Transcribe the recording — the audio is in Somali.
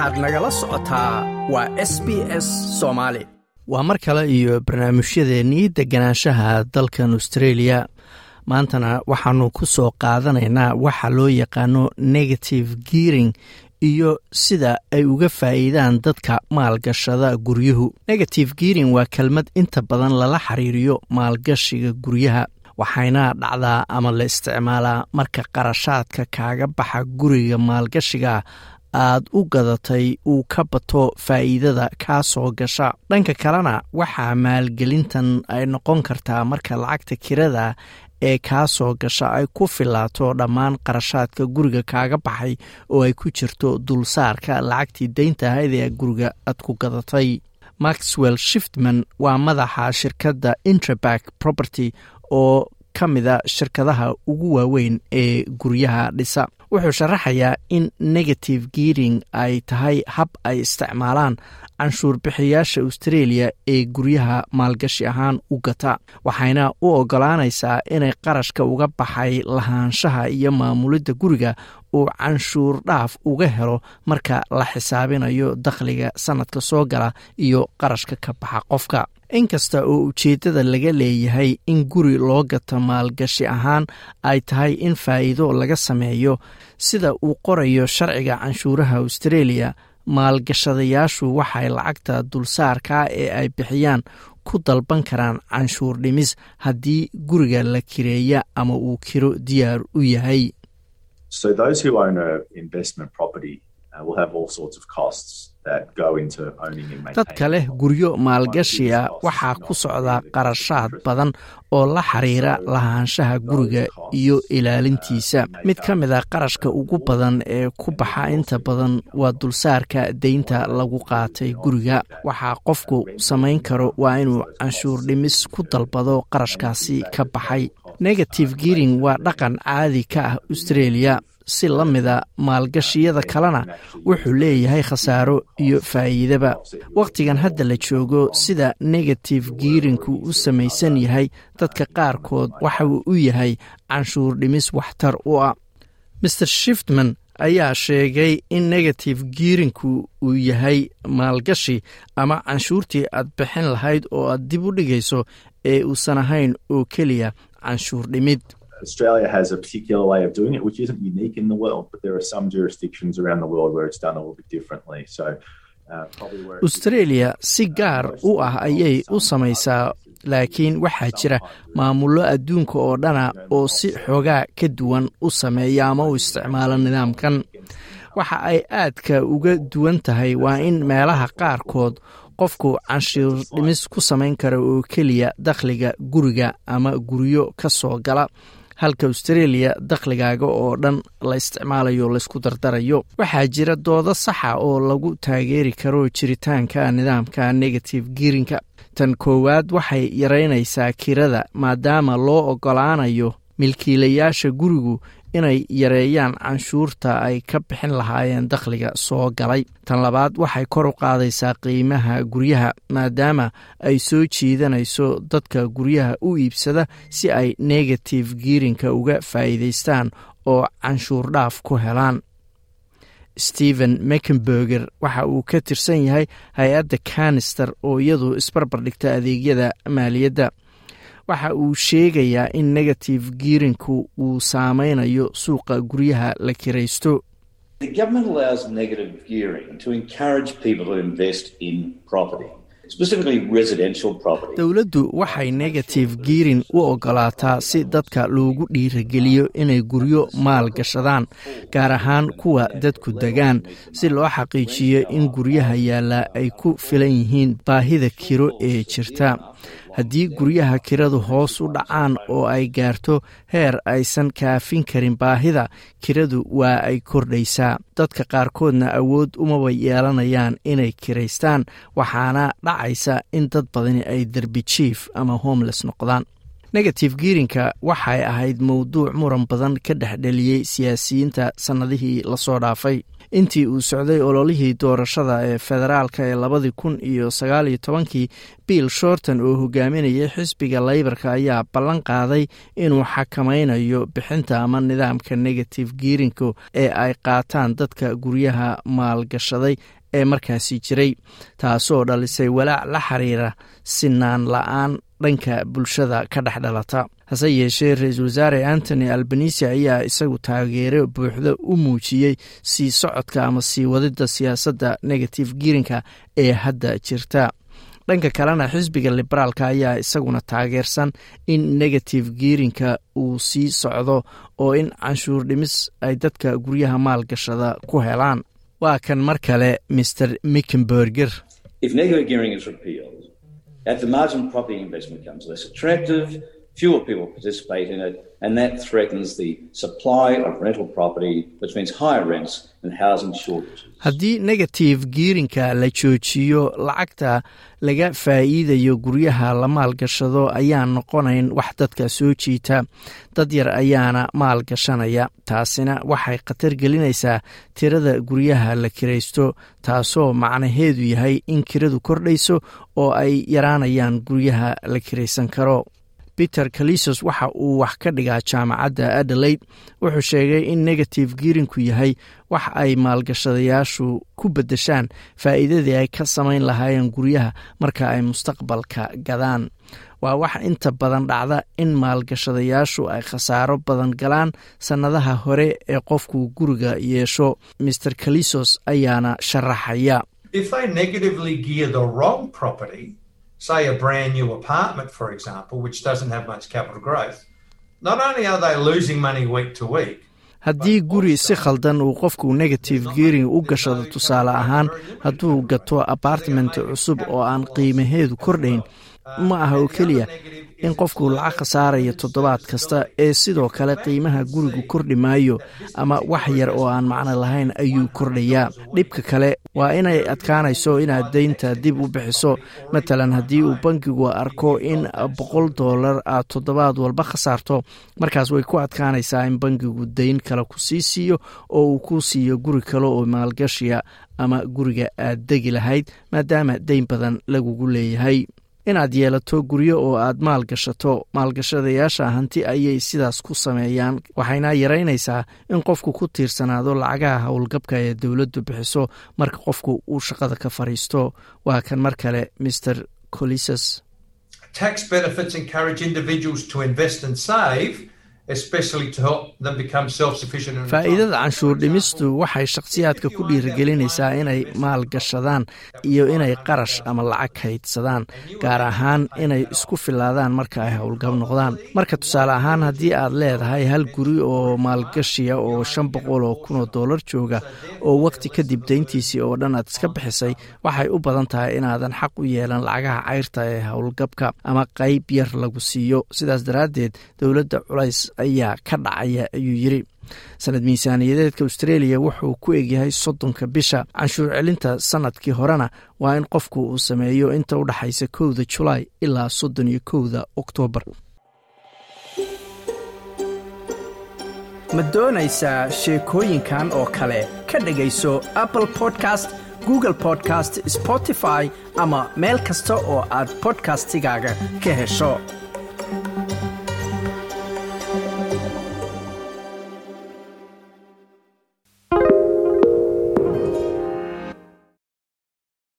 waxaad nagala socotaa waa s b s soomaali waa mar kale iyo barnaamijyadeennii deganaanshaha dalkan australia. Maantana waxaanu ku soo qaadanaynaa waxa loo yaqaano negative gearing iyo sida ay uga faa'iidaan dadka maalgashada guryuhu negative gearing waa kelmad inta badan lala xiriiriyo maalgashiga guryaha waxayna dhacdaa ama la isticmaalaa marka qarashaadka kaaga baxa guriga maalgashiga aad u gadatay uu ka bato faa'iidada kaa soo gasha. Dhanka kalena waxaa maalgelintan ay noqon kartaa marka lacagta kirada ee kaa soo gasha ay ku filaato dhammaan qarashaadka guriga kaaga baxay oo ay ku jirto dulsaarka lacagtii daynta ahayd ee guriga aad ku gadatay. Maxwell shiftman waa madaxa shirkadda intraback property oo ka mida shirkadaha ugu waaweyn ee guryaha dhisa. Wuxuu sharaxayaa in negative gearing ay tahay hab ay isticmaalaan canshuur bixiyaasha australia ee guryaha maalgashi ahaan u gata waxayna u ogolaanaysaa inay qarashka uga baxay lahaanshaha iyo maamulidda guriga uu canshuur dhaaf uga helo marka la xisaabinayo dakhliga sanadka soo gala iyo qarashka ka baxa qofka. Inkasta oo ujeeddada laga leeyahay in guri loo gato maalgashi ahaan ay tahay in faa'iido laga sameeyo sida uu qorayo sharciga canshuuraha australia maalgashadayaashu waxay lacagta dulsaarka ee ay bixiyaan ku dalban karaan canshuur dhimis haddii guriga la kireeya ama uu kiro diyaar u yahay dadka leh guryo maalgashiga waxaa ku socda qarashaad badan oo la xiriira lahaanshaha guriga iyo ilaalintiisa. mid ka mid a qarashka ugu badan ee ku baxa inta badan waa dulsaarka deynta lagu qaatay guriga. waxaa qofku samayn karo waa inuu canshuur dhimis ku dalbado qarashkaasi ka baxay. negative gearing waa dhaqan caadi ka ah australia si la mida maalgashiyada kalena wuxuu leeyahay khasaaro iyo faa'iidaba. Wakhtigan hadda la joogo sida negative gearinku u samaysan yahay dadka qaarkood waxa uu u yahay canshuur dhimis waxtar u ah. Maer shiftman ayaa sheegay in negative gearinku uu yahay maalgashi ama canshuurtii aad bixin lahayd oo aad dib u dhigayso ee uusan ahayn oo keliya canshuur dhimid Australia has a particular way of doing it, which isn't unique in the world, but there are some jurisdictions around the world where it's done a little bit differently. So, australia si gaar u ah ayay u samaysaa laakiin waxaa jira maamullo adduunka oo dhana oo si xoogaa ka duwan u sameeya ama u isticmaala nidaamkan. Waxa ay aadka uga duwan tahay waa in meelaha qaarkood qofku canshuur dhimis ku samayn kara oo keliya dakhliga guriga ama guryo ka soo gala halka australia dakhligaaga oo dhan la isticmaalayo laysku dardarayo. Waxaa jira doodo saxa oo lagu taageeri karo jiritaanka nidaamka negative gearinka tan koowaad waxay yaraynaysaa kirada maadaama loo ogolaanayo milkiilayaasha gurigu inay yareeyaan canshuurta ay ka bixin lahaayeen dakhliga soo galay. Tan labaad waxay kor u qaadaysaa qiimaha guryaha maadaama ay soo jiidanayso dadka guryaha u iibsada si ay negative gearinka uga faa'iidaystaan oo canshuur dhaaf ku helaan. Stephen meckenberger waxa uu ka tirsan yahay hay'adda canister oo iyadu isbarbar dhigta adeegyada maaliyadda waxa uu sheegayaa in negative gearinku uu saameynayo suuqa guryaha la kiraysto. Dowladdu waxay negative gearing u ogolaataa si dadka loogu dhiirageliyo inay guryo maal gashadaan gaar ahaan kuwa dadku degaan si loo xaqiijiyo in guryaha yaalla ay ku filan yihiin baahida kiro ee jirta haddii guryaha kiradu hoos u dhacaan oo ay gaarto heer aysan kaafin karin baahida kiradu waa ay kordhaysaa. Dadka qaarkoodna awood umaba yeelanayaan inay kiraystaan waxaana dhacaysa in dad badani ay derbi jief ama homeless noqdaan. Negative gearinka waxay ahayd mowduuc muran badan ka dhexdheliyey siyaasiyiinta sannadihii la soo dhaafay intii uu socday ololihii doorashada ee federaalka ee labadii kun iyo sagaal iyo tobankii bill shorton oo hogaaminayay xisbiga laybarka ayaa ballan qaaday inuu xakamaynayo bixinta ama nidaamka negative giirinka ee ay qaataan dadka guryaha maalgashaday ee markaasi jiray taasoo dhalisay walaac la xiriira sinaan la'aan dhanka bulshada ka dhex dhalata hase yeeshee ra'iisul wasaare antony albanisi ayaa isagu taageero buuxda u muujiyey sii socodka ama sii wadida siyaasadda negative giirinka ee hadda jirta. Dhanka kalena xisbiga liberaalka ayaa isaguna taageersan in negative giirinka uu sii socdo oo in canshuur dhimis ay dadka guryaha maalgashada ku helaan. Waa kan mar kale mr mickenberger fewer people participate in it, and that threatens the supply of rental property, which means higher rents and housing shortages. haddii negative giirinka la joojiyo lacagta laga faa'iidayo guryaha la maalgashado ayaan noqonayn wax dadka soo jiita dad yar ayaana maalgashanaya taasina waxay khatar gelinaysaa tirada guryaha la kiraysto taasoo macnaheedu yahay in kiradu kordhayso oo ay yaraanayaan guryaha la kiraysan karo peter kalisos waxa uu wax ka dhigaa jaamacadda adelaide wuxuu sheegay in negative giirinku yahay wax ay maalgashadayaashu ku beddeshaan faa'iidadii ay ka samayn lahaayeen guryaha marka ay mustaqbalka gadaan. Waa wax inta badan dhacda in maalgashadayaashu ay khasaaro badan galaan sannadaha hore ee qofku guriga yeesho. Maer kalisos ayaana sharaxaya say a brand new apartment, for example, which doesn't have much capital growth, not only are they losing money week to week, haddii guri si khaldan uu qofku negative geering u gashado tusaale ahaan hadduu gato apartment cusub oo aan qiimaheedu kordhayn ma aha oo keliya in qofku lacag khasaaraya toddobaad kasta ee sidoo kale qiimaha gurigu kordhi maayo ama wax yar oo aan macno lahayn ayuu kordhayaa dhibka kale waa inay adkaanayso inaad deynta dib u bixiso. Matalan haddii uu bankigu arko in boqol doolar aad toddobaad walba khasaarto markaas way ku adkaanaysaa in bankigu deyn kale ku sii siiyo oo uu ku siiyo guri kale oo maalgashiya ama guriga aad degi lahayd maadaama deyn badan lagugu leeyahay inaad yeelato guryo oo aad maal gashato. Maalgashadayaasha hanti ayay sidaas ku sameeyaan. Waxayna yaraynaysaa in qofku ku tiirsanaado lacagaha howlgabka ee dowladdu bixiso marka qofku uu shaqada ka fadhiisto waa kan mar kale mr colises faa'iidada canshuur dhimistu waxay shakhsiyaadka ku dhiirigelinaysaa inay maal gashadaan iyo inay qarash ama lacag kaydsadaan gaar ahaan inay isku filaadaan marka ay howlgab noqdaan. Marka tusaale ahaan haddii aad leedahay hal guri oo maalgashiya oo shan boqol oo kun oo doolar jooga oo waqti kadib deyntiisii oo dhan aad iska bixisay waxay u badan tahay inaadan xaq u yeelan lacagaha cayrta ee howlgabka ama qayb yar lagu siiyo. Sidaas daraaddeed dowladda culays ayaa ka dhacaya ayuu yidri sanad miisaaniyadeedka australia wuxuu ku egyahay soddonka bisha. Canshuur celinta sannadkii horena waa in qofku uu sameeyo inta u dhexaysa kowda julaay ilaa soddon iyo kowda oktoobar. Ma doonaysaa sheekooyinkan oo kale? Ka dhegayso apple podcast google podcast spotify ama meel kasta oo aad bodkastigaaga ka hesho